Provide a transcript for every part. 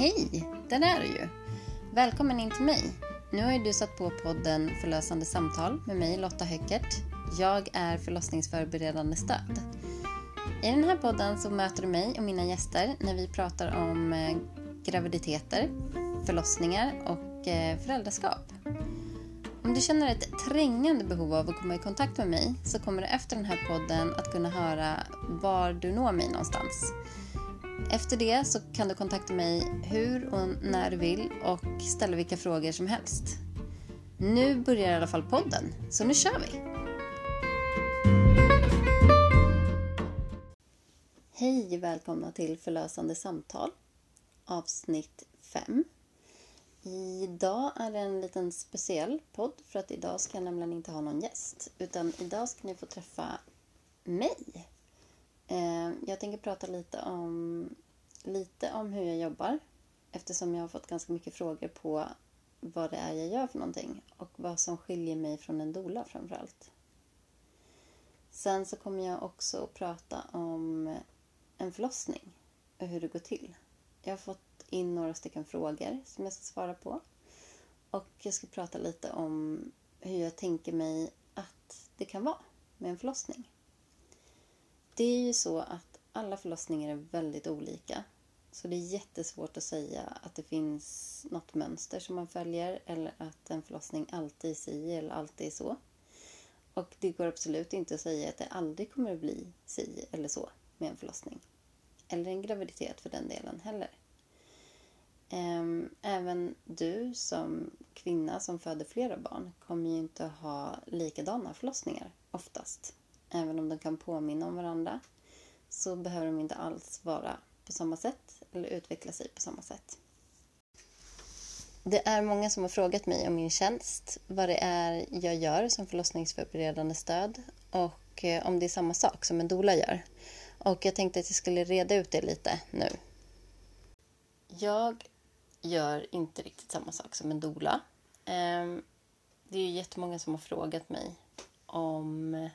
Hej! Där är du ju. Välkommen in till mig. Nu har ju du satt på podden Förlösande samtal med mig Lotta Höckert. Jag är förlossningsförberedande stöd. I den här podden så möter du mig och mina gäster när vi pratar om eh, graviditeter, förlossningar och eh, föräldraskap. Om du känner ett trängande behov av att komma i kontakt med mig så kommer du efter den här podden att kunna höra var du når mig någonstans. Efter det så kan du kontakta mig hur och när du vill och ställa vilka frågor som helst. Nu börjar i alla fall podden, så nu kör vi! Hej, och välkomna till Förlösande samtal, avsnitt 5. Idag är det en liten speciell podd för att idag ska jag nämligen inte ha någon gäst. Utan idag ska ni få träffa mig. Eh, jag tänker prata lite om, lite om hur jag jobbar. Eftersom jag har fått ganska mycket frågor på vad det är jag gör för någonting. Och vad som skiljer mig från en dola framförallt. Sen så kommer jag också att prata om en förlossning och hur det går till. Jag har fått in några stycken frågor som jag ska svara på. Och jag ska prata lite om hur jag tänker mig att det kan vara med en förlossning. Det är ju så att alla förlossningar är väldigt olika. Så det är jättesvårt att säga att det finns något mönster som man följer eller att en förlossning alltid är si eller alltid är så. Och det går absolut inte att säga att det aldrig kommer att bli si eller så med en förlossning. Eller en graviditet för den delen heller. Ehm, även du som kvinna som föder flera barn kommer ju inte ha likadana förlossningar oftast. Även om de kan påminna om varandra så behöver de inte alls vara på samma sätt eller utveckla sig på samma sätt. Det är många som har frågat mig om min tjänst, vad det är jag gör som förlossningsförberedande stöd och eh, om det är samma sak som en dola gör. Och jag tänkte att jag skulle reda ut det lite nu. Jag gör inte riktigt samma sak som en dola. Ehm, det är ju jättemånga som har frågat mig om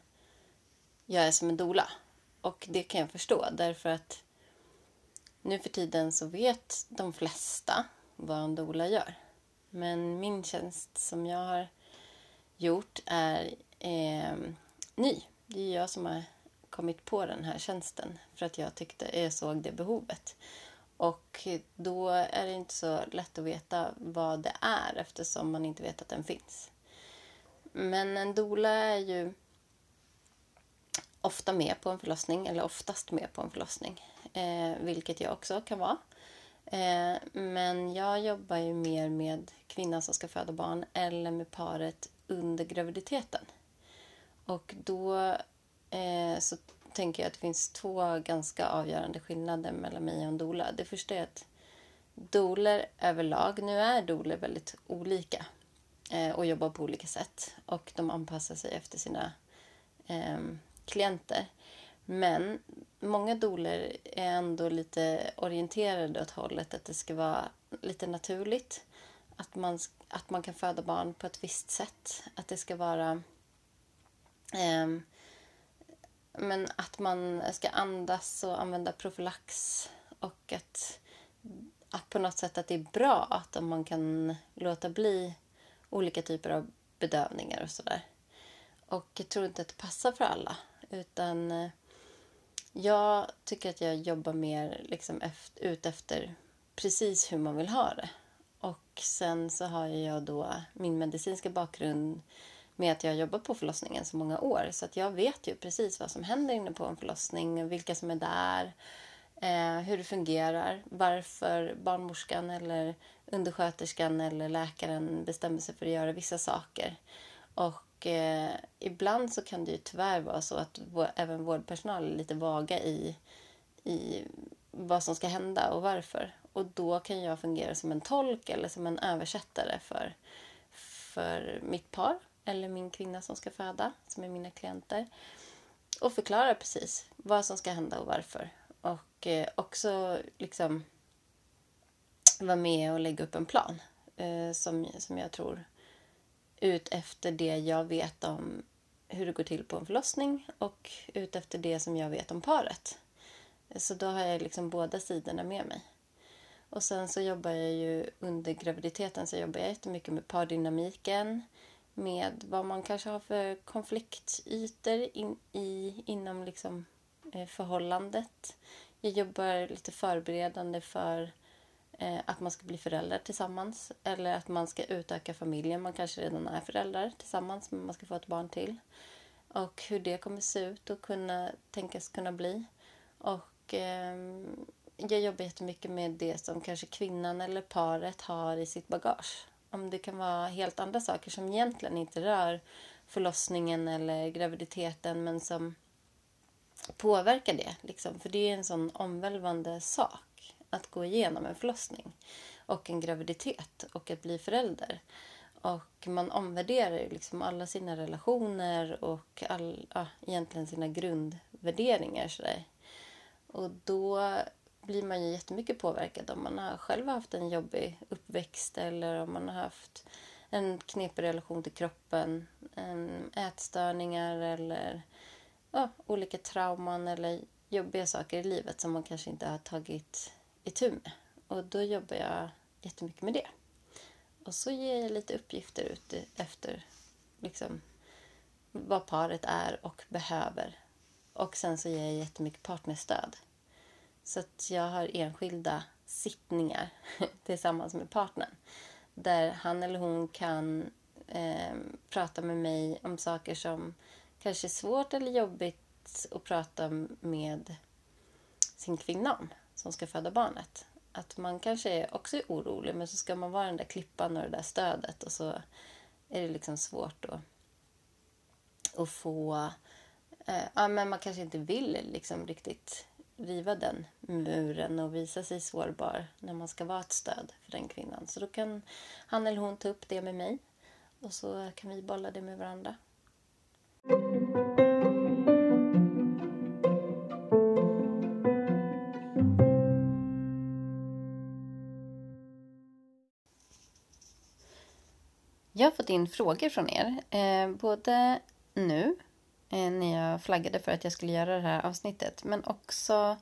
jag är som en dola. Och det kan jag förstå därför att nu för tiden så vet de flesta vad en dola gör. Men min tjänst som jag har gjort är eh, ny. Det är jag som har kommit på den här tjänsten för att jag tyckte jag såg det behovet. Och då är det inte så lätt att veta vad det är eftersom man inte vet att den finns. Men en dola är ju ofta med på en förlossning, eller oftast med på en förlossning. Eh, vilket jag också kan vara. Eh, men jag jobbar ju mer med kvinnan som ska föda barn eller med paret under graviditeten. Och då eh, så tänker jag att det finns två ganska avgörande skillnader mellan mig och en doula. Det första är att doler överlag, nu är doler väldigt olika eh, och jobbar på olika sätt och de anpassar sig efter sina eh, klienter. Men många doler är ändå lite orienterade åt hållet att det ska vara lite naturligt. Att man, att man kan föda barn på ett visst sätt. Att det ska vara eh, men att man ska andas och använda profylax och att, att på något sätt att det är bra att man kan låta bli olika typer av bedövningar och sådär. Och jag tror inte att det passar för alla. Utan eh, jag tycker att jag jobbar mer liksom efter, ut efter precis hur man vill ha det. Och sen så har jag då min medicinska bakgrund med att jag har jobbat på förlossningen så många år. Så att jag vet ju precis vad som händer inne på en förlossning, vilka som är där, eh, hur det fungerar, varför barnmorskan eller undersköterskan eller läkaren bestämmer sig för att göra vissa saker. Och eh, ibland så kan det ju tyvärr vara så att även vårdpersonal är lite vaga i, i vad som ska hända och varför. Och då kan jag fungera som en tolk eller som en översättare för, för mitt par eller min kvinna som ska föda, som är mina klienter. Och förklara precis vad som ska hända och varför. Och eh, också liksom vara med och lägga upp en plan eh, som, som jag tror ut efter det jag vet om hur det går till på en förlossning och ut efter det som jag vet om paret. Så då har jag liksom båda sidorna med mig. Och sen så jobbar jag ju under graviditeten så jobbar jag jättemycket med pardynamiken. Med vad man kanske har för konfliktytor in, i, inom liksom, eh, förhållandet. Jag jobbar lite förberedande för eh, Eh, att man ska bli föräldrar tillsammans. Eller att man ska utöka familjen. Man kanske redan är föräldrar tillsammans men man ska få ett barn till. Och hur det kommer se ut och kunna tänkas kunna bli. Och eh, jag jobbar jättemycket med det som kanske kvinnan eller paret har i sitt bagage. Om det kan vara helt andra saker som egentligen inte rör förlossningen eller graviditeten men som påverkar det. Liksom. För det är en sån omvälvande sak att gå igenom en förlossning och en graviditet och att bli förälder. Och man omvärderar liksom alla sina relationer och all, ja, egentligen sina grundvärderingar. Sådär. Och då blir man ju jättemycket påverkad om man har själv haft en jobbig uppväxt eller om man har haft en knepig relation till kroppen, ätstörningar eller ja, olika trauman eller jobbiga saker i livet som man kanske inte har tagit itu med. Och då jobbar jag jättemycket med det. Och så ger jag lite uppgifter ut efter liksom, vad paret är och behöver. Och sen så ger jag jättemycket partnerstöd. Så att jag har enskilda sittningar tillsammans med partnern. Där han eller hon kan eh, prata med mig om saker som kanske är svårt eller jobbigt att prata med sin kvinna om som ska föda barnet. Att man kanske också är orolig men så ska man vara den där klippan och det där stödet och så är det liksom svårt att, att få... Eh, ja, men man kanske inte vill liksom riktigt riva den muren och visa sig sårbar när man ska vara ett stöd för den kvinnan. Så då kan han eller hon ta upp det med mig och så kan vi bolla det med varandra. Fått in frågor från er, eh, både nu eh, när jag flaggade för att jag skulle göra det här avsnittet, men också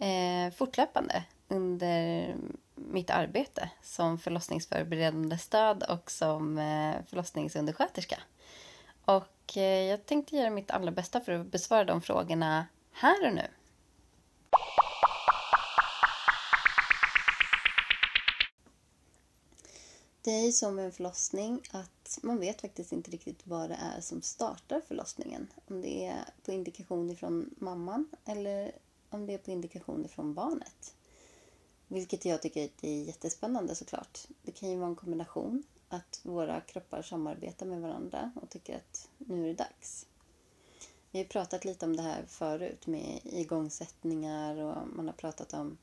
eh, fortlöpande under mitt arbete som förlossningsförberedande stöd och som eh, förlossningsundersköterska. Och eh, jag tänkte göra mitt allra bästa för att besvara de frågorna här och nu. Det är ju så med en förlossning att man vet faktiskt inte riktigt vad det är som startar förlossningen. Om det är på indikation ifrån mamman eller om det är på indikation ifrån barnet. Vilket jag tycker är jättespännande såklart. Det kan ju vara en kombination att våra kroppar samarbetar med varandra och tycker att nu är det dags. Vi har pratat lite om det här förut med igångsättningar och man har pratat om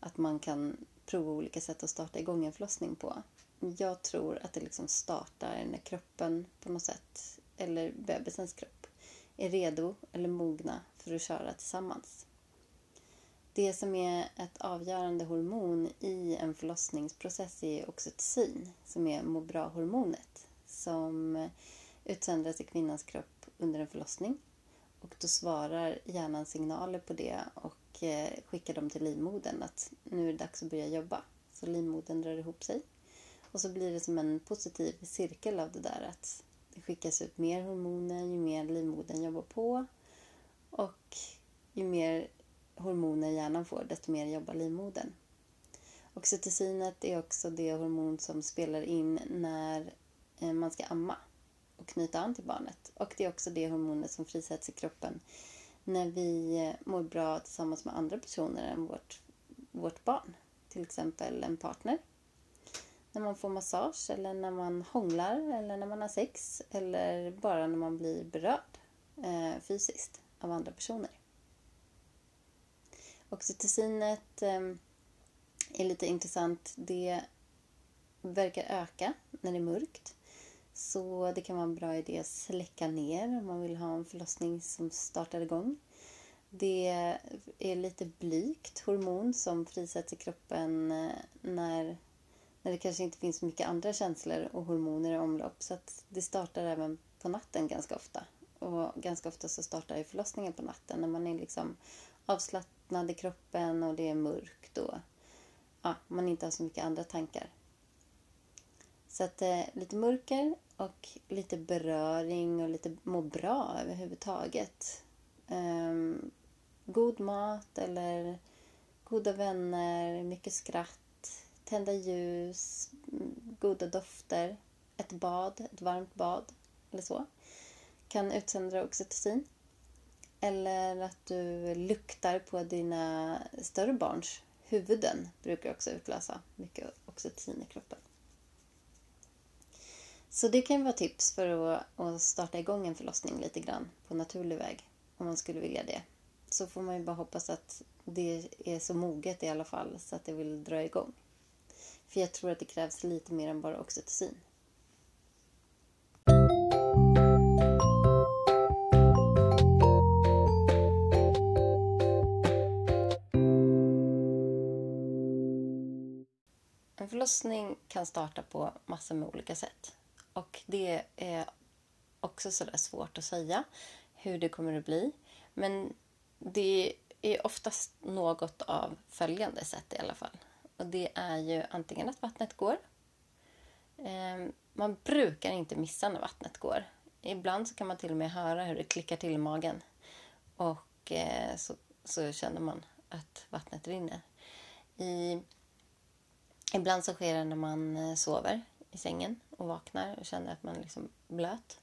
att man kan prova olika sätt att starta igång en förlossning på. Jag tror att det liksom startar när kroppen på något sätt, eller bebisens kropp, är redo eller mogna för att köra tillsammans. Det som är ett avgörande hormon i en förlossningsprocess är oxytocin, som är må bra-hormonet som utsöndras i kvinnans kropp under en förlossning. Och då svarar hjärnan signaler på det och eh, skickar dem till livmodern att nu är det dags att börja jobba. Så livmodern drar ihop sig. Och så blir det som en positiv cirkel av det där att det skickas ut mer hormoner ju mer livmodern jobbar på. Och ju mer hormoner hjärnan får, desto mer jobbar livmodern. Oxytocinet är också det hormon som spelar in när eh, man ska amma och knyta an till barnet. Och det är också det hormonet som frisätts i kroppen när vi eh, mår bra tillsammans med andra personer än vårt, vårt barn. Till exempel en partner. När man får massage eller när man hånglar eller när man har sex eller bara när man blir berörd eh, fysiskt av andra personer. Oxytocinet eh, är lite intressant. Det verkar öka när det är mörkt. Så det kan vara en bra idé att släcka ner om man vill ha en förlossning som startar igång. Det är lite blygt hormon som frisätts i kroppen eh, när, när det kanske inte finns så mycket andra känslor och hormoner i omlopp. Så att det startar även på natten ganska ofta. Och ganska ofta så startar förlossningen på natten när man är liksom avslappnad i kroppen och det är mörkt. Och ja, man inte har så mycket andra tankar. Så att eh, lite mörker och lite beröring och lite må bra överhuvudtaget. Um, god mat eller goda vänner, mycket skratt, tända ljus, mm, goda dofter, ett bad, ett varmt bad eller så kan utsöndra oxytocin. Eller att du luktar på dina större barns huvuden brukar också utlösa mycket oxytocin i kroppen. Så det kan vara tips för att, starta igång en förlossning lite grann på naturlig väg om man skulle vilja det. Så får man ju bara hoppas att det är så moget i alla fall så att det vill dra igång. För jag tror att det krävs lite mer än bara oxytocin. En förlossning kan starta på massor med olika sätt. Och det är också sådär svårt att säga hur det kommer att bli. Men det är oftast något av följande sätt i alla fall. Och det är ju antingen att vattnet går. Ehm, man brukar inte missa när vattnet går. Ibland så kan man till och med höra hur det klickar till i magen. Och eh, så, så känner man att vattnet rinner. I, ibland så sker det när man eh, sover i sängen och vaknar och känner att man är liksom blöt.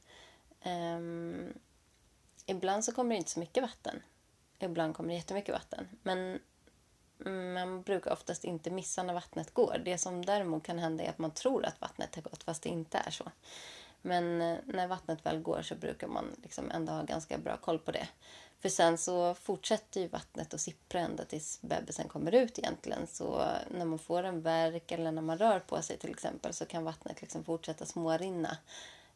Um, ibland så kommer det inte så mycket vatten. Ibland kommer det jättemycket vatten. Men Mm, man brukar oftast inte missa när vattnet går. Det som däremot kan hända är att man tror att vattnet har gått fast det inte är så. Men eh, när vattnet väl går så brukar man liksom ändå ha ganska bra koll på det. För sen så fortsätter ju vattnet att sippra ända tills bebisen kommer ut egentligen. Så eh, när man får en verk eller när man rör på sig till exempel så kan vattnet liksom fortsätta smårinna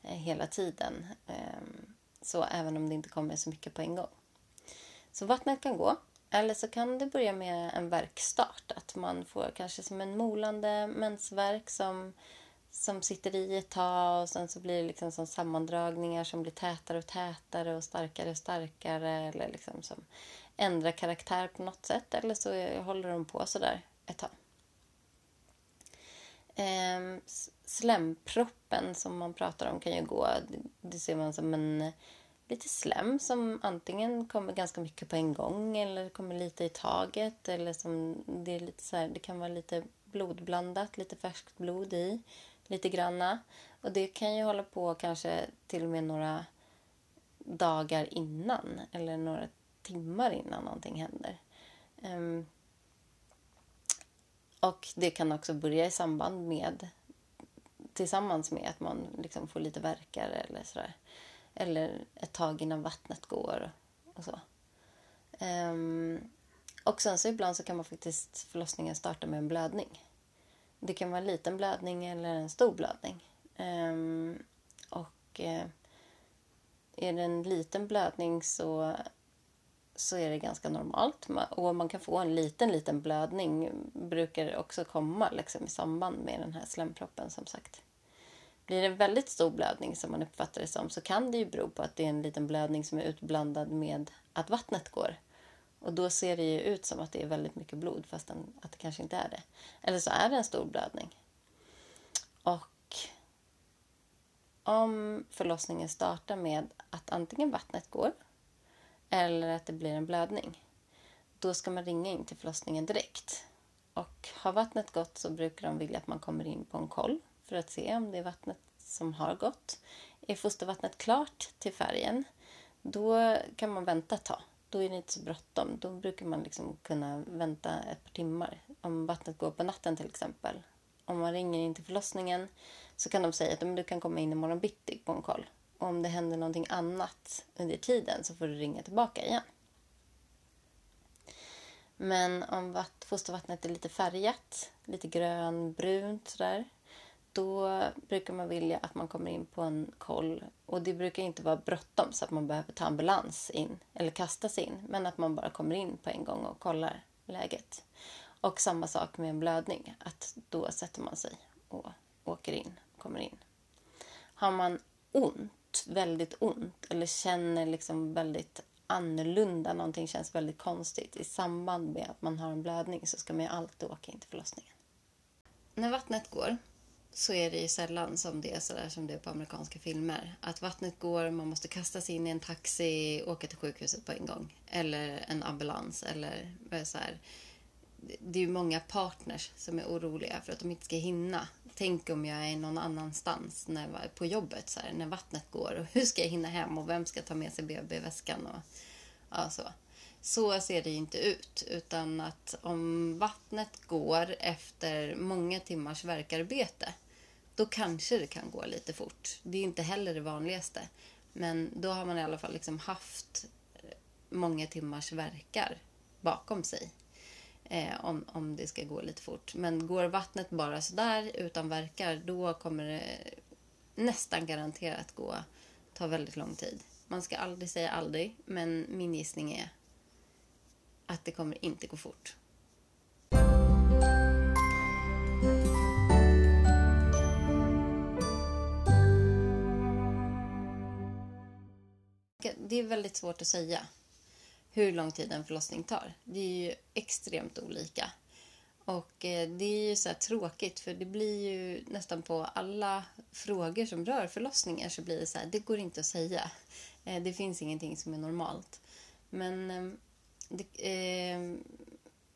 eh, hela tiden. Ehm, så även om det inte kommer så mycket på en gång. Så vattnet kan gå. Eller så kan det börja med en verkstart. Att man får kanske som en molande mensvärk som som sitter i ett tag och sen så blir det liksom som sammandragningar som blir tätare och tätare och starkare och starkare eller liksom som ändrar karaktär på något sätt eller så håller de på sådär ett tag. Ehm, slemproppen som man pratar om kan ju gå, det ser man som en lite slem som antingen kommer ganska mycket på en gång eller kommer lite i taget eller som det är lite så här, det kan vara lite blodblandat, lite färskt blod i lite granna. Och det kan ju hålla på kanske till och med några dagar innan eller några timmar innan någonting händer. Um, och det kan också börja i samband med tillsammans med att man liksom får lite verkar eller sådär. Eller ett tag innan vattnet går och så. Um, och sen så ibland så kan man faktiskt förlossningen starta med en blödning. Det kan vara en liten blödning eller en stor blödning. Um, och uh, är det en liten blödning så, så är det ganska normalt. Och man kan få en liten, liten blödning brukar också komma liksom, i samband med den här slemproppen som sagt. Blir det en väldigt stor blödning som man uppfattar det som så kan det ju bero på att det är en liten blödning som är utblandad med att vattnet går. Och då ser det ju ut som att det är väldigt mycket blod fast att det kanske inte är det. Eller så är det en stor blödning. Och om förlossningen startar med att antingen vattnet går eller att det blir en blödning, då ska man ringa in till förlossningen direkt. Och har vattnet gått så brukar de vilja att man kommer in på en koll för att se om det är vattnet som har gått. Är fostervattnet klart till färgen, då kan man vänta ett tag då är det inte så bråttom. Då brukar man liksom kunna vänta ett par timmar. Om vattnet går på natten till exempel. Om man ringer in till förlossningen så kan de säga att du kan komma in imorgon bitti på en koll. Och om det händer någonting annat under tiden så får du ringa tillbaka igen. Men om fostervattnet är lite färgat, lite grönbrunt sådär, då brukar man vilja att man kommer in på en koll. Och det brukar inte vara bråttom så att man behöver ta ambulans in eller kastas in. Men att man bara kommer in på en gång och kollar läget. Och samma sak med en blödning. Att då sätter man sig och åker in, kommer in. Har man ont, väldigt ont eller känner liksom väldigt annorlunda, någonting känns väldigt konstigt i samband med att man har en blödning så ska man ju alltid åka in till förlossningen. När vattnet går så är det ju sällan som det är sådär som det är på amerikanska filmer. Att vattnet går, man måste kasta sig in i en taxi, åka till sjukhuset på en gång. Eller en ambulans eller så här. Det är ju många partners som är oroliga för att de inte ska hinna. Tänk om jag är någon annanstans när, på jobbet så här, när vattnet går. Och hur ska jag hinna hem och vem ska ta med sig BB-väskan? Och, ja, så. Så ser det inte ut, utan att om vattnet går efter många timmars verkarbete, då kanske det kan gå lite fort. Det är inte heller det vanligaste, men då har man i alla fall liksom haft eh, många timmars verkar bakom sig. Eh, om, om det ska gå lite fort. Men går vattnet bara sådär utan verkar, då kommer det nästan garanterat gå, ta väldigt lång tid. Man ska aldrig säga aldrig, men min gissning är att det kommer inte gå fort. Det är väldigt svårt att säga hur lång tid en förlossning tar. Det är ju extremt olika. Och eh, det är ju så tråkigt för det blir ju nästan på alla frågor som rör förlossningar så blir det så här, det går inte att säga. Eh, det finns ingenting som är normalt. Men ehm, det, eh,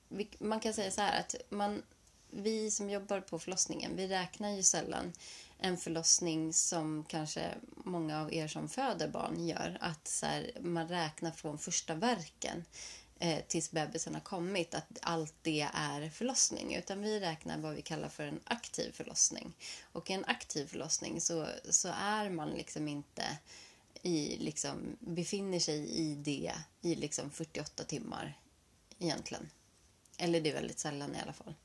vi, man kan säga så här att man, vi som jobbar på förlossningen, vi räknar ju sällan en förlossning som kanske många av er som föder barn gör. Att så här, man räknar från första verken eh, tills bebisen har kommit, att allt det är förlossning. Utan vi räknar vad vi kallar för en aktiv förlossning. Och i en aktiv förlossning så, så är man liksom inte i, liksom, befinner sig i det i liksom 48 timmar egentligen. Eller det är väldigt sällan i alla fall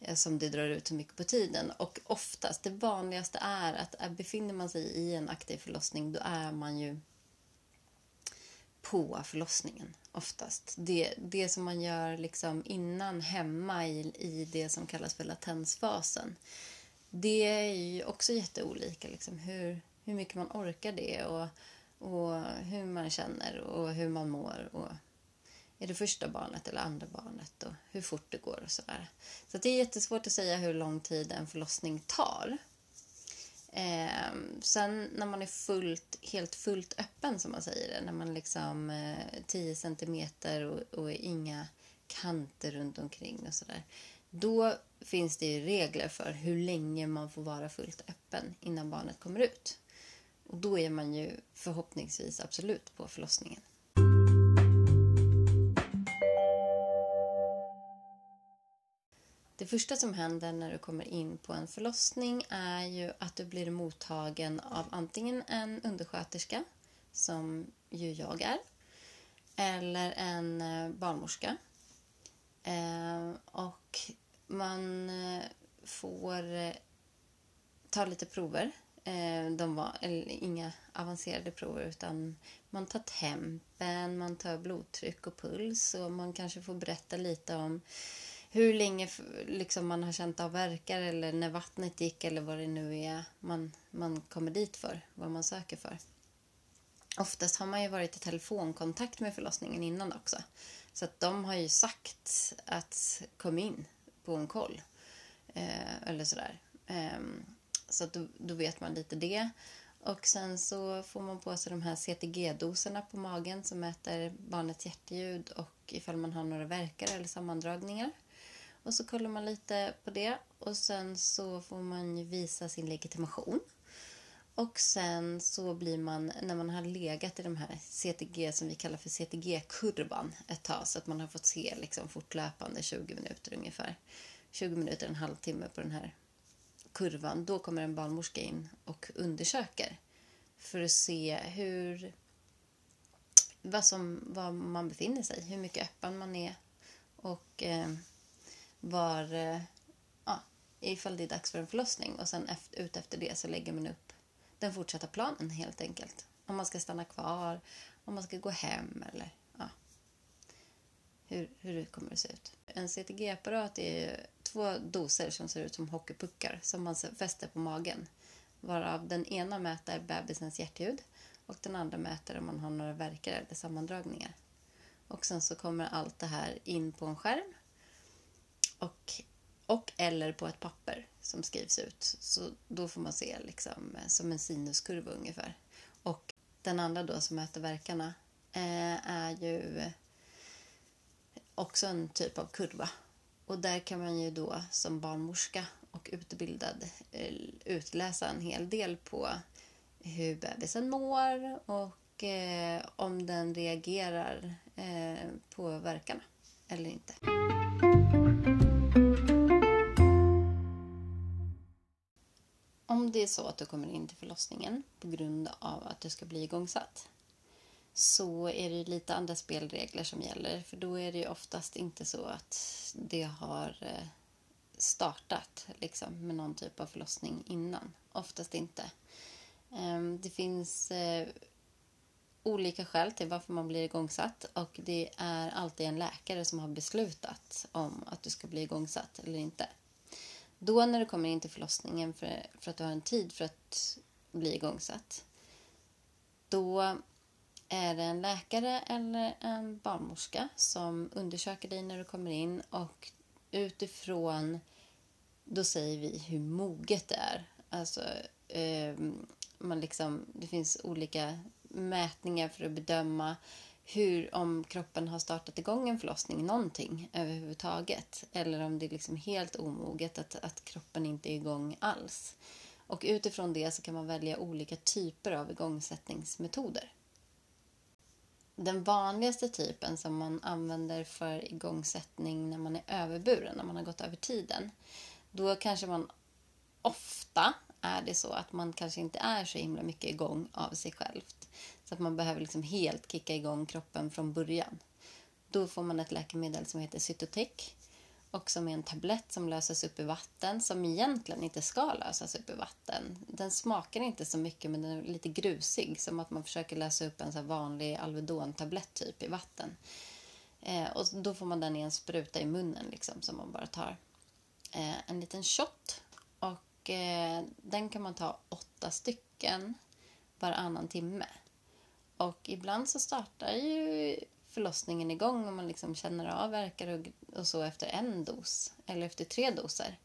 eh, som det drar ut så mycket på tiden. Och oftast, det vanligaste är att eh, befinner man sig i en aktiv förlossning då är man ju på förlossningen oftast. Det, det som man gör liksom innan hemma i, i det som kallas för latensfasen. Det är ju också jätteolika, liksom, hur, hur mycket man orkar det och, och hur man känner och hur man mår. Och är det första barnet eller andra barnet och hur fort det går och sådär. Så det är jättesvårt att säga hur lång tid en förlossning tar. Eh, sen när man är fullt, helt fullt öppen som man säger det, när man liksom eh, 10 centimeter och, och inga kanter runt omkring och sådär. Då finns det ju regler för hur länge man får vara fullt öppen innan barnet kommer ut. Och då är man ju förhoppningsvis absolut på förlossningen. Det första som händer när du kommer in på en förlossning är ju att du blir mottagen av antingen en undersköterska, som ju jag är, eller en eh, barnmorska. Eh, och man eh, får ta lite prover. Eh, de var inga avancerade prover utan man tar tempen, man tar blodtryck och puls och man kanske får berätta lite om hur länge liksom man har känt av verkar eller när vattnet gick eller vad det nu är man, man kommer dit för, vad man söker för. Oftast har man ju varit i telefonkontakt med förlossningen innan också. Så att de har ju sagt att kom in på en koll. Eh, eller sådär. Eh, så att då, då, vet man lite det. Och sen så får man på sig de här CTG-doserna på magen som mäter barnets hjärtljud och ifall man har några verkar eller sammandragningar. Och så kollar man lite på det och sen så får man visa sin legitimation. Och sen så blir man, när man har legat i de här CTG som vi kallar för CTG-kurvan ett tag, så att man har fått se liksom fortlöpande 20 minuter ungefär, 20 minuter, en halvtimme på den här kurvan, då kommer en barnmorska in och undersöker för att se hur, vad, som, vad man befinner sig, hur mycket öppen man är och eh, var, eh, ja, ifall det är dags för en förlossning. Och sen efter, ut efter det så lägger man upp den fortsatta planen helt enkelt. Om man ska stanna kvar, om man ska gå hem eller hur, hur det kommer att se ut. En CTG-apparat är två doser som ser ut som hockeypuckar som man fäster på magen. Varav den ena mäter bebisens hjärtljud och den andra mäter om man har några verkar eller sammandragningar. Och sen så kommer allt det här in på en skärm och, och eller på ett papper som skrivs ut. Så då får man se liksom eh, som en sinuskurva ungefär. Och den andra då som mäter verkarna eh, är ju också en typ av kurva. Och där kan man ju då som barnmorska och utbildad eh, utläsa en hel del på hur bebisen mår och eh, om den reagerar eh, på verkarna eller inte. Om det är så att du kommer in till förlossningen på grund av att du ska bli igångsatt så är det lite andra spelregler som gäller. För då är det ju oftast inte så att det har eh, startat liksom, med någon typ av förlossning innan. Oftast inte. Ehm, det finns eh, olika skäl till varför man blir igångsatt och det är alltid en läkare som har beslutat om att du ska bli igångsatt eller inte. Då när du kommer in till förlossningen för, för att du har en tid för att bli igångsatt då är det en läkare eller en barnmorska som undersöker dig när du kommer in och utifrån då säger vi hur moget det är. Alltså, eh, man liksom, det finns olika mätningar för att bedöma hur, om kroppen har startat igång en förlossning, någonting överhuvudtaget. Eller om det är liksom helt omoget, att, att kroppen inte är igång alls. Och utifrån det så kan man välja olika typer av igångsättningsmetoder. Den vanligaste typen som man använder för igångsättning när man är överburen, när man har gått över tiden, då kanske man ofta är det så att man kanske inte är så himla mycket igång av sig självt. Så att man behöver liksom helt kicka igång kroppen från början. Då får man ett läkemedel som heter Cytotec och som är en tablett som löses upp i vatten som egentligen inte ska lösas upp i vatten. Den smakar inte så mycket men den är lite grusig som att man försöker lösa upp en så vanlig Alvedon-tablett typ i vatten. Eh, och då får man den i en spruta i munnen liksom som man bara tar eh, en liten shot och eh, den kan man ta åtta stycken varannan timme. Och ibland så startar ju förlossningen igång och man liksom känner av verkar och, och så efter en dos eller efter tre doser.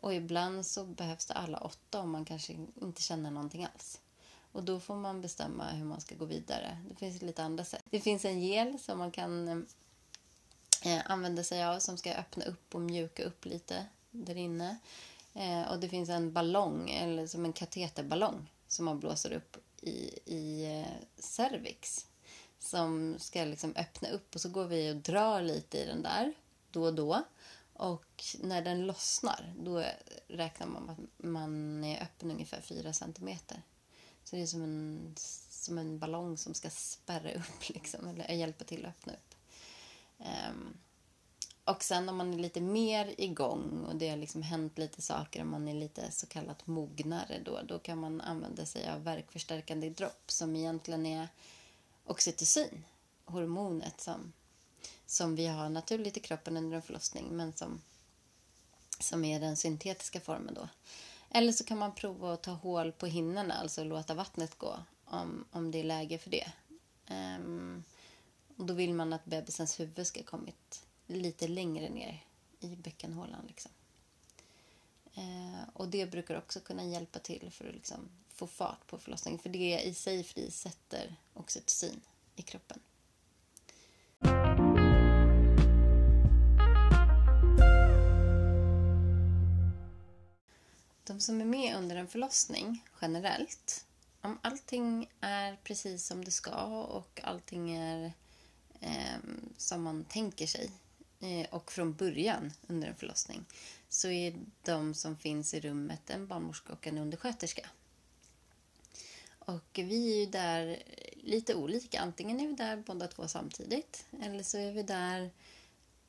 Och ibland så behövs det alla åtta om man kanske inte känner någonting alls. Och då får man bestämma hur man ska gå vidare. Det finns lite andra sätt. Det finns en gel som man kan eh, använda sig av som ska öppna upp och mjuka upp lite där inne. Eh, och det finns en ballong, eller som en kateterballong som man blåser upp i, i eh, cervix som ska liksom öppna upp och så går vi och drar lite i den där då och då. Och när den lossnar, då räknar man med att man är öppen ungefär 4 centimeter. Så det är som en, som en ballong som ska spärra upp, liksom, eller hjälpa till att öppna upp. Um, och sen om man är lite mer igång och det har liksom hänt lite saker och man är lite så kallat mognare då, då kan man använda sig av verkförstärkande dropp som egentligen är oxytocin, hormonet som, som vi har naturligt i kroppen under en förlossning men som, som är den syntetiska formen då. Eller så kan man prova att ta hål på hinnorna, alltså låta vattnet gå om, om det är läge för det. Um, och då vill man att bebisens huvud ska kommit lite längre ner i bäckenhålan. Liksom. Uh, och det brukar också kunna hjälpa till för att liksom få fart på förlossningen. För det i sig frisätter oxytocin i kroppen. De som är med under en förlossning generellt, om allting är precis som det ska och allting är eh, som man tänker sig eh, och från början under en förlossning så är de som finns i rummet en barnmorska och en undersköterska. Och vi är ju där lite olika. Antingen är vi där båda två samtidigt eller så är vi där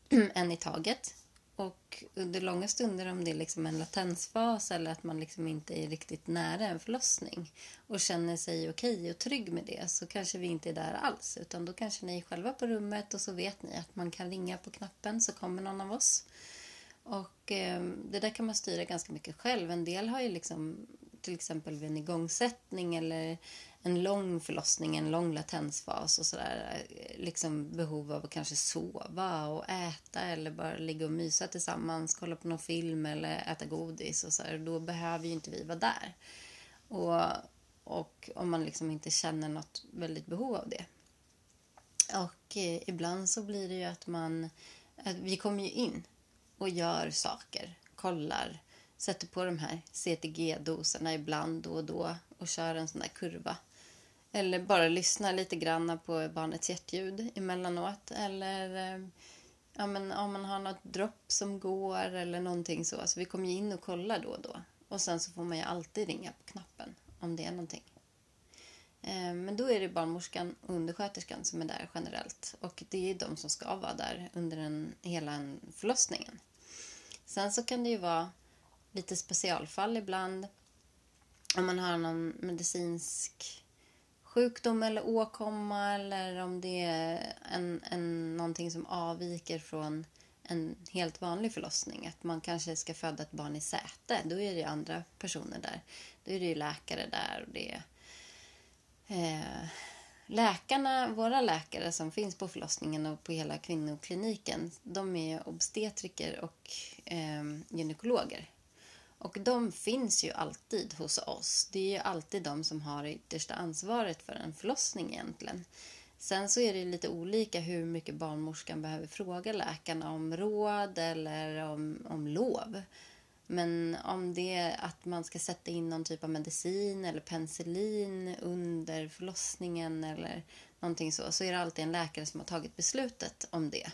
en i taget. Och under långa stunder om det är liksom en latensfas eller att man liksom inte är riktigt nära en förlossning och känner sig okej och trygg med det så kanske vi inte är där alls. Utan då kanske ni är själva på rummet och så vet ni att man kan ringa på knappen så kommer någon av oss. Och eh, det där kan man styra ganska mycket själv. En del har ju liksom till exempel vid en igångsättning eller en lång förlossning, en lång latensfas och sådär. Eh, liksom behov av att kanske sova och äta eller bara ligga och mysa tillsammans, kolla på någon film eller äta godis och sådär. Då behöver ju inte vi vara där. Och, och om man liksom inte känner något väldigt behov av det. Och eh, ibland så blir det ju att man... Att vi kommer ju in och gör saker, kollar, sätter på de här CTG-doserna ibland då och då och kör en sån där kurva. Eller bara lyssnar lite grann på barnets hjärtljud emellanåt. Eller eh, ja, men om man har något dropp som går eller någonting så. Alltså vi kommer ju in och kollar då och då. Och sen så får man ju alltid ringa på knappen om det är någonting. Eh, men då är det barnmorskan och undersköterskan som är där generellt. Och det är de som ska vara där under en, hela förlossningen. Sen så kan det ju vara lite specialfall ibland. Om man har någon medicinsk sjukdom eller åkomma eller om det är en, en, någonting som avviker från en helt vanlig förlossning. Att man kanske ska föda ett barn i säte. Då är det andra personer där. Då är det ju läkare där och det är eh, läkarna, våra läkare som finns på förlossningen och på hela kvinnokliniken, de är obstetriker och eh, gynekologer. Och de finns ju alltid hos oss. Det är ju alltid de som har det yttersta ansvaret för en förlossning egentligen. Sen så är det lite olika hur mycket barnmorskan behöver fråga läkarna om råd eller om, om lov. Men om det är att man ska sätta in någon typ av medicin eller penicillin under förlossningen eller någonting så, så är det alltid en läkare som har tagit beslutet om det.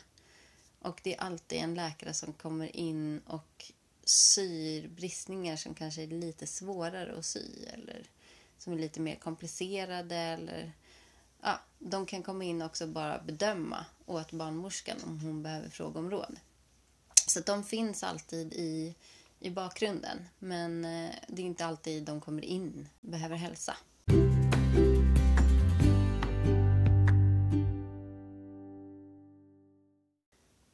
Och det är alltid en läkare som kommer in och syr bristningar som kanske är lite svårare att sy eller som är lite mer komplicerade eller ja, de kan komma in och också bara bedöma åt barnmorskan om hon behöver fråga om råd. Så de finns alltid i, i bakgrunden men eh, det är inte alltid de kommer in behöver hälsa.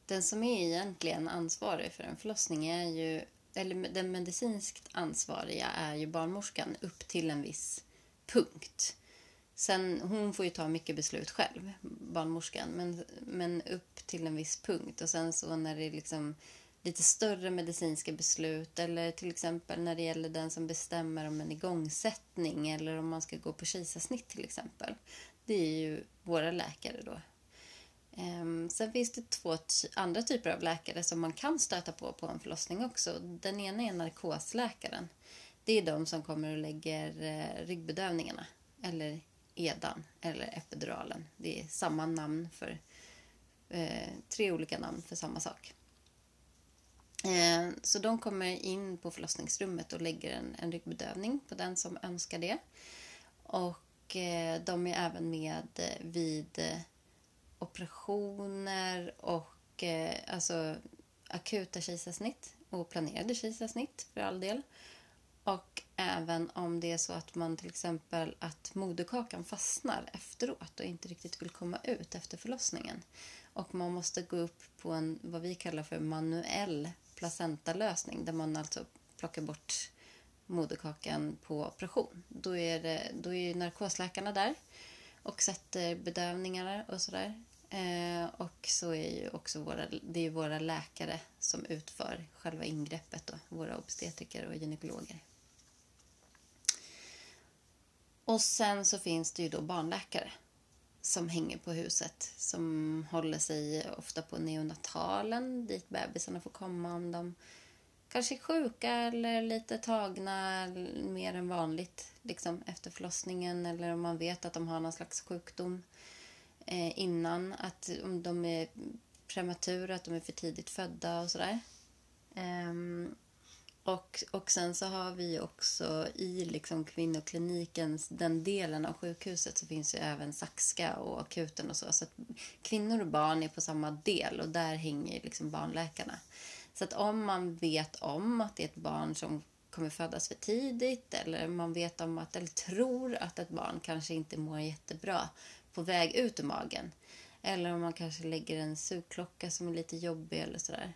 Den som är egentligen ansvarig för en förlossning är ju, eller den medicinskt ansvariga är ju barnmorskan upp till en viss punkt. Sen, hon får ju ta mycket beslut själv, barnmorskan, men, men upp till en viss punkt. Och sen så när det är liksom lite större medicinska beslut eller till exempel när det gäller den som bestämmer om en igångsättning eller om man ska gå på kejsarsnitt till exempel. Det är ju våra läkare då, Ehm, Sen finns det två andra typer av läkare som man kan stöta på på en förlossning också. Den ena är narkosläkaren. Det är de som kommer och lägger eh, ryggbedövningarna eller edan eller epiduralen. Det är samma namn för eh, tre olika namn för samma sak. Ehm, så de kommer in på förlossningsrummet och lägger en, en ryggbedövning på den som önskar det. Och eh, de är även med vid operationer och eh, alltså akuta kejsarsnitt och planerade kejsarsnitt för all del. Och även om det är så att man till exempel att moderkakan fastnar efteråt och inte riktigt vill komma ut efter förlossningen. Och man måste gå upp på en vad vi kallar för manuell placentalösning där man alltså plockar bort moderkakan på operation. Då är, det, då är narkosläkarna där och sätter eh, bedövningar och sådär. Eh, och så är ju också våra, det är våra läkare som utför själva ingreppet, då, våra obstetriker och gynekologer. Och sen så finns det ju då barnläkare som hänger på huset som håller sig ofta på neonatalen dit bebisarna får komma om de kanske sjuka eller lite tagna mer än vanligt liksom, efter förlossningen eller om man vet att de har någon slags sjukdom eh, innan. Att om de är prematura, att de är för tidigt födda och sådär. Um, och, och sen så har vi också i liksom kvinnoklinikens, den delen av sjukhuset, så finns ju även Saxka och akuten och så. Så att kvinnor och barn är på samma del och där hänger liksom barnläkarna. Så att om man vet om att det är ett barn som kommer födas för tidigt eller man vet om att, eller tror att ett barn kanske inte mår jättebra på väg ut ur magen. Eller om man kanske lägger en sugklocka som är lite jobbig eller sådär.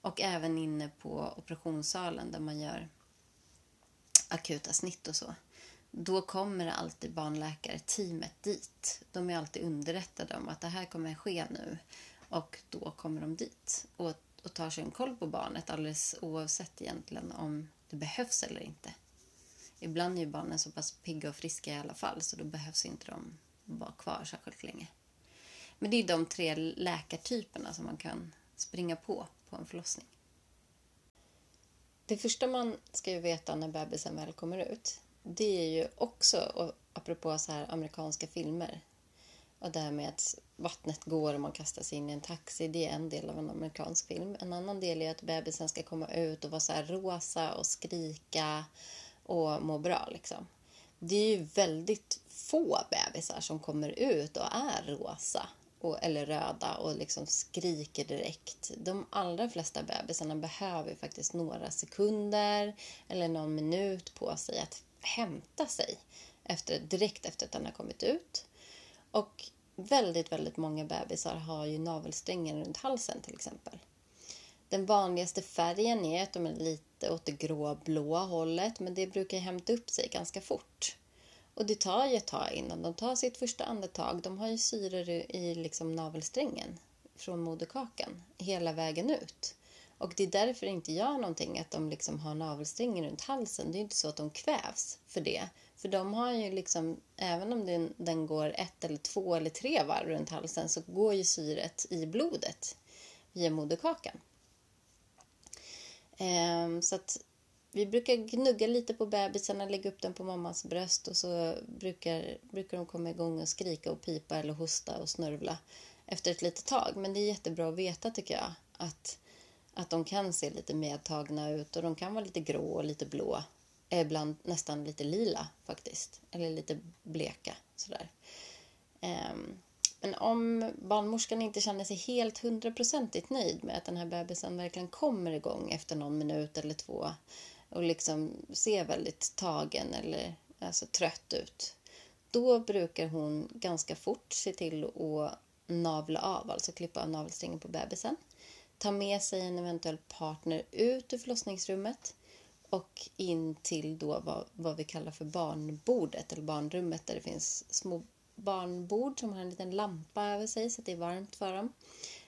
Och även inne på operationssalen där man gör akuta snitt och så. Då kommer alltid barnläkarteamet dit. De är alltid underrättade om att det här kommer ske nu. Och då kommer de dit och, och tar sig en koll på barnet alldeles oavsett egentligen om det behövs eller inte. Ibland är ju barnen så pass pigga och friska i alla fall så då behövs inte de vara kvar särskilt länge. Men det är de tre läkartyperna som man kan springa på på en förlossning. Det första man ska ju veta när bebisen väl kommer ut, det är ju också, apropå så här amerikanska filmer, och det här med att vattnet går och man kastar sig in i en taxi, det är en del av en amerikansk film. En annan del är att bebisen ska komma ut och vara så här rosa och skrika och må bra liksom. Det är ju väldigt få bebisar som kommer ut och är rosa och, eller röda och liksom skriker direkt. De allra flesta bebisarna behöver faktiskt några sekunder eller någon minut på sig att hämta sig efter, direkt efter att den har kommit ut. Och väldigt, väldigt många bebisar har ju navelsträngen runt halsen till exempel. Den vanligaste färgen är att de är lite åt det gråblåa hållet men det brukar hämta upp sig ganska fort. Och det tar ju ett tag innan de tar sitt första andetag. De har ju syre i liksom navelsträngen från moderkakan hela vägen ut. Och det är därför det inte gör någonting att de liksom har navelsträngen runt halsen. Det är inte så att de kvävs för det. För de har ju liksom, även om den, den går ett eller två eller tre varv runt halsen så går ju syret i blodet via moderkakan. Ehm, så att vi brukar gnugga lite på bebisarna, lägga upp den på mammas bröst och så brukar, brukar de komma igång och skrika och pipa eller hosta och snörvla efter ett litet tag. Men det är jättebra att veta tycker jag att, att de kan se lite medtagna ut och de kan vara lite grå och lite blå. Ibland nästan lite lila faktiskt, eller lite bleka sådär. Um, men om barnmorskan inte känner sig helt hundraprocentigt nöjd med att den här bebisen verkligen kommer igång efter någon minut eller två och liksom ser väldigt tagen eller alltså, trött ut. Då brukar hon ganska fort se till att navla av, alltså klippa av navelsträngen på bebisen. Ta med sig en eventuell partner ut ur förlossningsrummet och in till då vad, vad vi kallar för barnbordet eller barnrummet där det finns små barnbord som har en liten lampa över sig så att det är varmt för dem.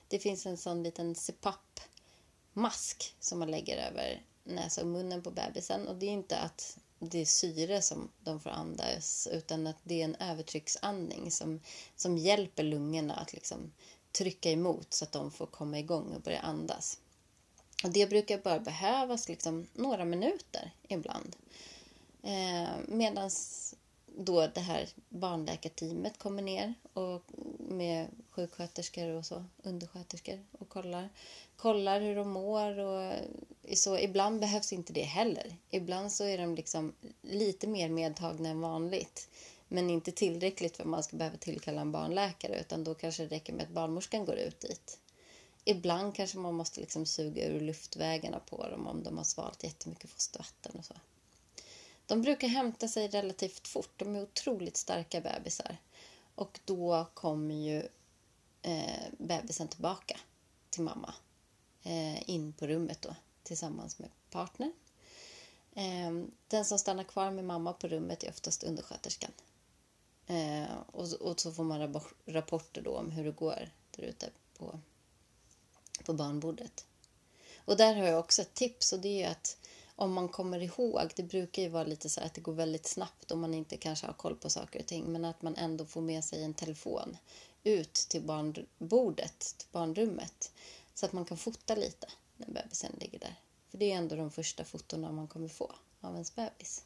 Det finns en sån liten CPAP-mask som man lägger över näsa och munnen på bebisen. Och det är inte att det är syre som de får andas utan att det är en övertrycksandning som, som hjälper lungorna att liksom trycka emot så att de får komma igång och börja andas. Och det brukar bara behövas liksom några minuter ibland. Eh, Medan då det här barnläkarteamet kommer ner och med sjuksköterskor och så, undersköterskor och kollar, kollar hur de mår. Och så ibland behövs inte det heller. Ibland så är de liksom lite mer medtagna än vanligt. Men inte tillräckligt för att man ska behöva tillkalla en barnläkare utan då kanske det räcker med att barnmorskan går ut dit. Ibland kanske man måste liksom suga ur luftvägarna på dem om de har svalt jättemycket fostervatten och så. De brukar hämta sig relativt fort. De är otroligt starka bebisar. Och då kommer ju eh, bebisen tillbaka till mamma. Eh, in på rummet då tillsammans med partnern. Eh, den som stannar kvar med mamma på rummet är oftast undersköterskan. Eh, och, och, så får man rapporter då om hur det går där ute på, på barnbordet. Och där har jag också ett tips och det är att om man kommer ihåg, det brukar ju vara lite så att det går väldigt snabbt om man inte kanske har koll på saker och ting, men att man ändå får med sig en telefon ut till barnbordet, till barnrummet, så att man kan fota lite när bebisen ligger där. För det är ändå de första fotona man kommer få av ens bebis.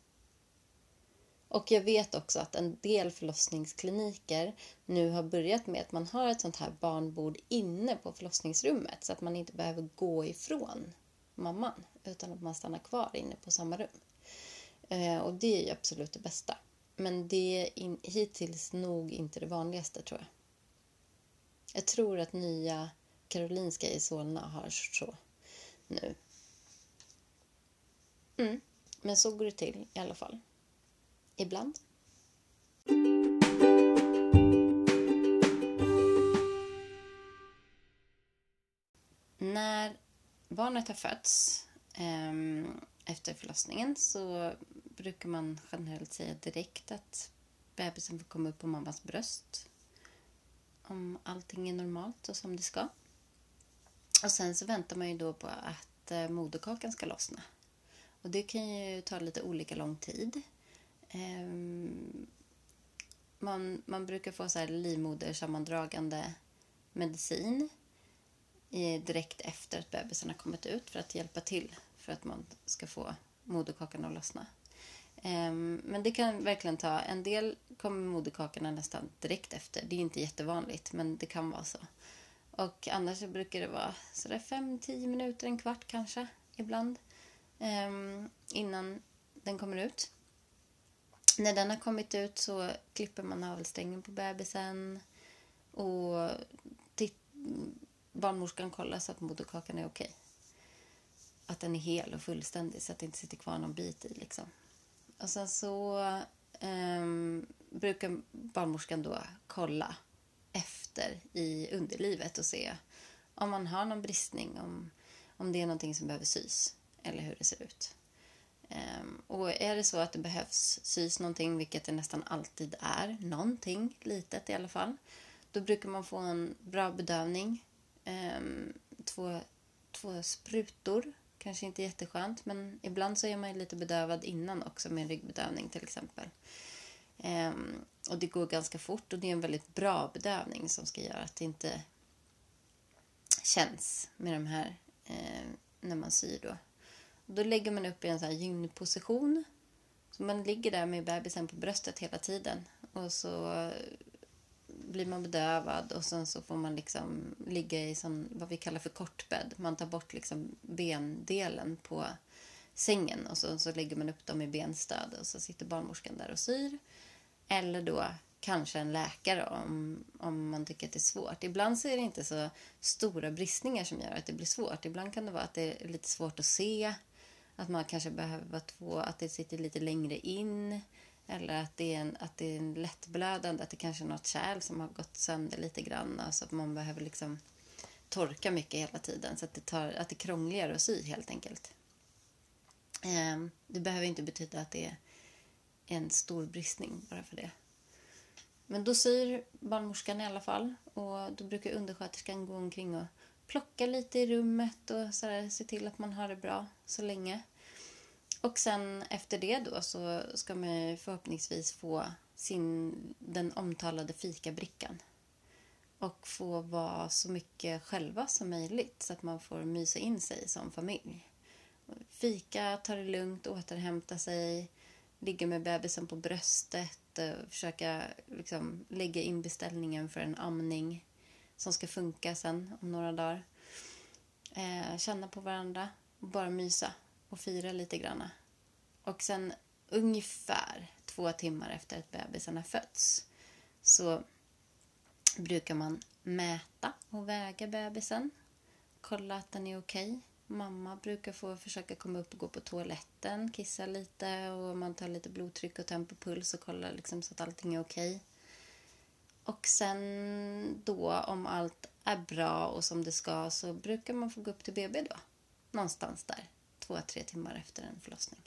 Och jag vet också att en del förlossningskliniker nu har börjat med att man har ett sånt här barnbord inne på förlossningsrummet så att man inte behöver gå ifrån mamman utan att man stannar kvar inne på samma rum. Eh, och det är ju absolut det bästa. Men det är in, hittills nog inte det vanligaste tror jag. Jag tror att nya Karolinska i Solna har så nu. Mm. Men så går det till i alla fall. Ibland. När barnet har fötts, ehm, efter förlossningen så brukar man generellt säga direkt att bebisen får komma upp på mammas bröst om allting är normalt och som det ska. Och sen så väntar man ju då på att eh, moderkakan ska lossna. Och det kan ju ta lite olika lång tid. Ehm, man, man brukar få så här livmodersammandragande medicin direkt efter att bebisen har kommit ut för att hjälpa till för att man ska få moderkakan att lossna. Ehm, men det kan verkligen ta... En del kommer moderkakorna nästan direkt efter. Det är inte jättevanligt, men det kan vara så. Och annars brukar det vara sådär 5-10 minuter, en kvart kanske, ibland. Ehm, innan den kommer ut. När den har kommit ut så klipper man navelsträngen på bebisen. Och barnmorskan kollar så att moderkakan är okej. Att den är hel och fullständig så att det inte sitter kvar någon bit i. Liksom. Och sen så um, brukar barnmorskan då kolla efter i underlivet och se om man har någon bristning, om, om det är någonting som behöver sys eller hur det ser ut. Ehm, och är det så att det behövs sys någonting, vilket det nästan alltid är, någonting litet i alla fall, då brukar man få en bra bedövning. Ehm, två, två sprutor Kanske inte jätteskönt, men ibland så är man lite bedövad innan också med en ryggbedövning till exempel. Ehm, och det går ganska fort och det är en väldigt bra bedövning som ska göra att det inte känns med de här eh, när man syr då. Då lägger man upp i en sån här gynposition. Så man ligger där med bebisen på bröstet hela tiden och så blir man bedövad och sen så får man liksom ligga i sån, vad vi kallar för kortbädd. Man tar bort liksom bendelen på sängen och så, så lägger man upp dem i benstöd och så sitter barnmorskan där och syr. Eller då kanske en läkare om, om man tycker att det är svårt. Ibland så är det inte så stora bristningar som gör att det blir svårt. Ibland kan det vara att det är lite svårt att se. Att man kanske behöver vara två, att det sitter lite längre in. Eller att det är en, att det är en lättblödande, att det kanske är något kärl som har gått sönder lite grann. Alltså att man behöver liksom torka mycket hela tiden så att det, tar, att det är krångligare att sy helt enkelt. Eh, det behöver inte betyda att det är en stor bristning bara för det. Men då syr barnmorskan i alla fall och då brukar undersköterskan gå omkring och plocka lite i rummet och så där, se till att man har det bra så länge. Och sen efter det då så ska man förhoppningsvis få sin, den omtalade fikabrickan. Och få vara så mycket själva som möjligt så att man får mysa in sig som familj. Fika, ta det lugnt, återhämta sig, ligga med bebisen på bröstet, eh, försöka liksom lägga in beställningen för en amning som ska funka sen om några dagar. Eh, känna på varandra och bara mysa och fira lite grann. Och sen ungefär två timmar efter att bebisen har fötts så brukar man mäta och väga bebisen. Kolla att den är okej. Okay. Mamma brukar få försöka komma upp och gå på toaletten, kissa lite och man tar lite blodtryck och tempopuls och kollar liksom så att allting är okej. Okay. Och sen då, om allt är bra och som det ska, så brukar man få gå upp till BB då. Någonstans där, två, tre timmar efter en förlossning.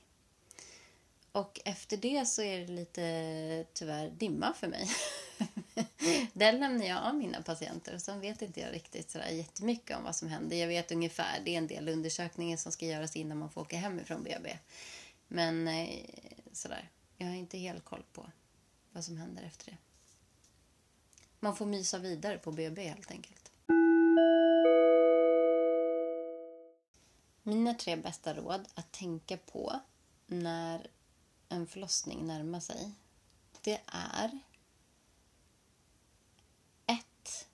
Och efter det så är det lite tyvärr dimma för mig. Den lämnar jag av mina patienter och sen vet inte jag riktigt sådär jättemycket om vad som händer. Jag vet ungefär, det är en del undersökningar som ska göras innan man får åka hemifrån BB. Men eh, sådär, jag har inte helt koll på vad som händer efter det. Man får mysa vidare på BB helt enkelt. Mina tre bästa råd att tänka på när en förlossning närmar sig, det är ett,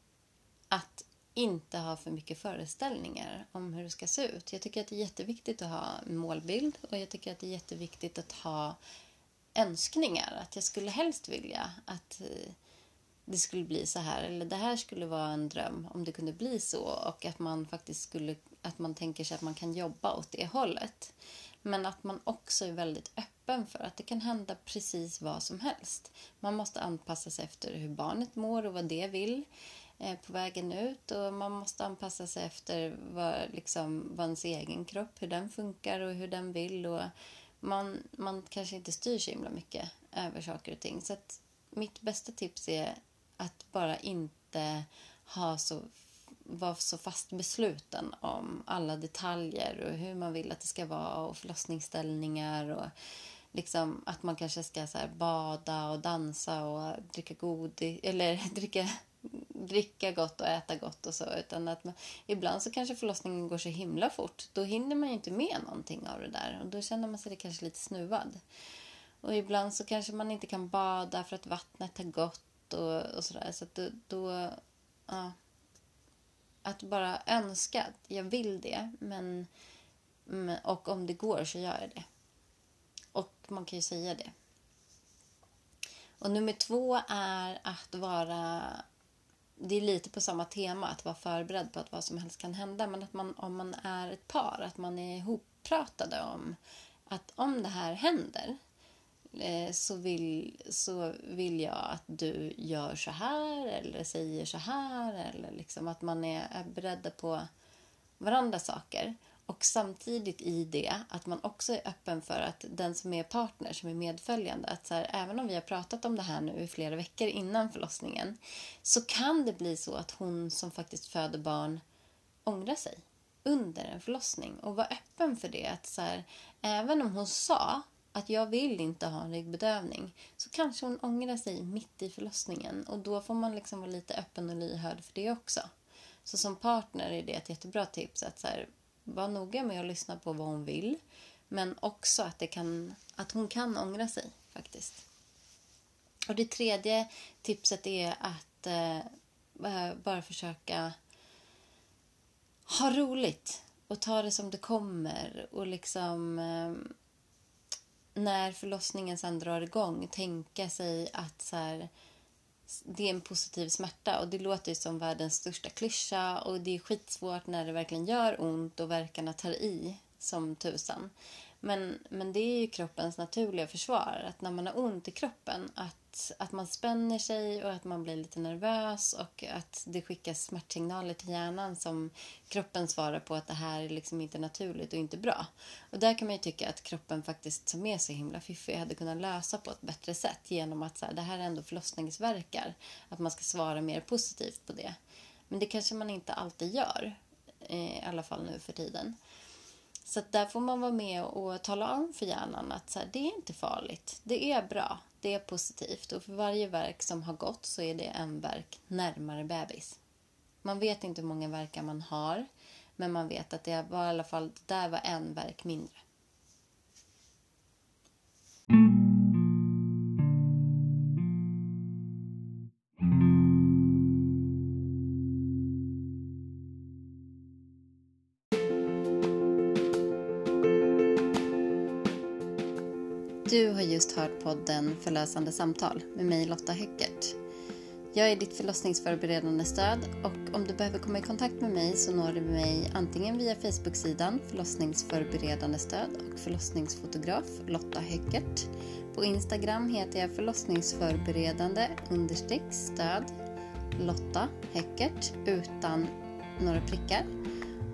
att inte ha för mycket föreställningar om hur det ska se ut. Jag tycker att det är jätteviktigt att ha en målbild och jag tycker att det är jätteviktigt att ha önskningar. Att jag skulle helst vilja att eh, det skulle bli så här eller det här skulle vara en dröm om det kunde bli så och att man faktiskt skulle att man tänker sig att man kan jobba åt det hållet. Men att man också är väldigt öppen för att det kan hända precis vad som helst. Man måste anpassa sig efter hur barnet mår och vad det vill. Eh, på vägen ut och man måste anpassa sig efter vad, liksom, vad ens egen kropp, hur den funkar och hur den vill. Och man, man kanske inte styr så himla mycket över saker och ting. Så att mitt bästa tips är att bara inte ha så, vara så fast besluten om alla detaljer och hur man vill att det ska vara och förlossningsställningar och liksom att man kanske ska så bada och dansa och dricka godis eller dricka dricka gott och äta gott och så. Utan att man, ibland så kanske förlossningen går så himla fort. Då hinner man ju inte med någonting av det där. Och då känner man sig kanske lite snuvad. Och ibland så kanske man inte kan bada för att vattnet har gått och, och sådär. Så att då, då ja. Att bara önska att jag vill det. Men, och om det går så gör jag det. Och man kan ju säga det. Och nummer två är att vara det är lite på samma tema, att vara förberedd på att vad som helst kan hända. Men att man, om man är ett par, att man är ihoppratade om att om det här händer Eh, så vill, så vill jag att du gör så här eller säger så här. Eller liksom att man är, är beredda på varandras saker. Och samtidigt i det att man också är öppen för att den som är partner, som är medföljande, att så här, även om vi har pratat om det här nu i flera veckor innan förlossningen så kan det bli så att hon som faktiskt föder barn ångrar sig under en förlossning och vara öppen för det. Att så här, även om hon sa att jag vill inte ha en ryggbedövning så kanske hon ångrar sig mitt i förlossningen och då får man liksom vara lite öppen och lyhörd för det också. Så som partner är det ett jättebra tips att så här, vara noga med att lyssna på vad hon vill. Men också att, det kan, att hon kan ångra sig faktiskt. Och det tredje tipset är att eh, eh bara försöka ha roligt och ta det som det kommer och liksom eh, när förlossningen sen drar igång tänka sig att så här, det är en positiv smärta och det låter ju som världens största klyscha och det är skitsvårt när det verkligen gör ont och verkarna tar i som tusan. Men, men det är ju kroppens naturliga försvar, att när man har ont i kroppen att, att man spänner sig och att man blir lite nervös och att det skickas smärtsignaler till hjärnan som kroppen svarar på att det här är liksom inte naturligt och inte bra. Och där kan man ju tycka att kroppen faktiskt, som är så himla fiffig, hade kunnat lösa på ett bättre sätt genom att så här, det här är ändå förlossningsverkar, att man ska svara mer positivt på det. Men det kanske man inte alltid gör, eh, i alla fall nu för tiden. Så där får man vara med och tala om för hjärnan att så här, det är inte farligt. Det är bra. Det är positivt. Och för varje verk som har gått så är det en verk närmare bebis. Man vet inte hur många verkar man har. Men man vet att det var i alla fall, där var en verk mindre. Du har just hört podden Förlösande samtal med mig Lotta Höckert. Jag är ditt förlossningsförberedande stöd och om du behöver komma i kontakt med mig så når du mig antingen via Facebook-sidan Förlossningsförberedande stöd och förlossningsfotograf Lotta Höckert. På Instagram heter jag förlossningsförberedande understreck stöd Lotta Höckert utan några prickar.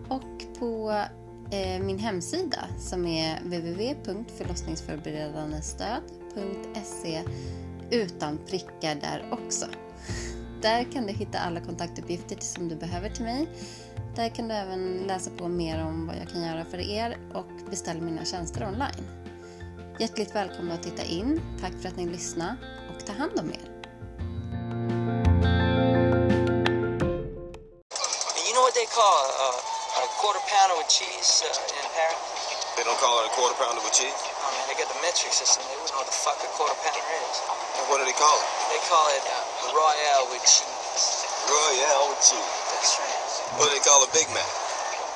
Och på Eh, min hemsida som är www.förlossningsförberedandestöd.se utan prickar där också. Där kan du hitta alla kontaktuppgifter som du behöver till mig. Där kan du även läsa på mer om vad jag kan göra för er och beställa mina tjänster online. Hjärtligt välkomna att titta in. Tack för att ni lyssnade och ta hand om er. You know with cheese uh, in Paris? They don't call it a quarter pounder with cheese? Oh man, they got the metric system. They wouldn't know what the fuck a quarter pounder is. And what do they call it? They call it uh, Royale with cheese. Royale with cheese. That's right. What do they call a Big Mac?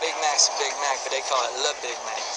Big Mac's a Big Mac, but they call it Le Big Mac. A Le Big Mac.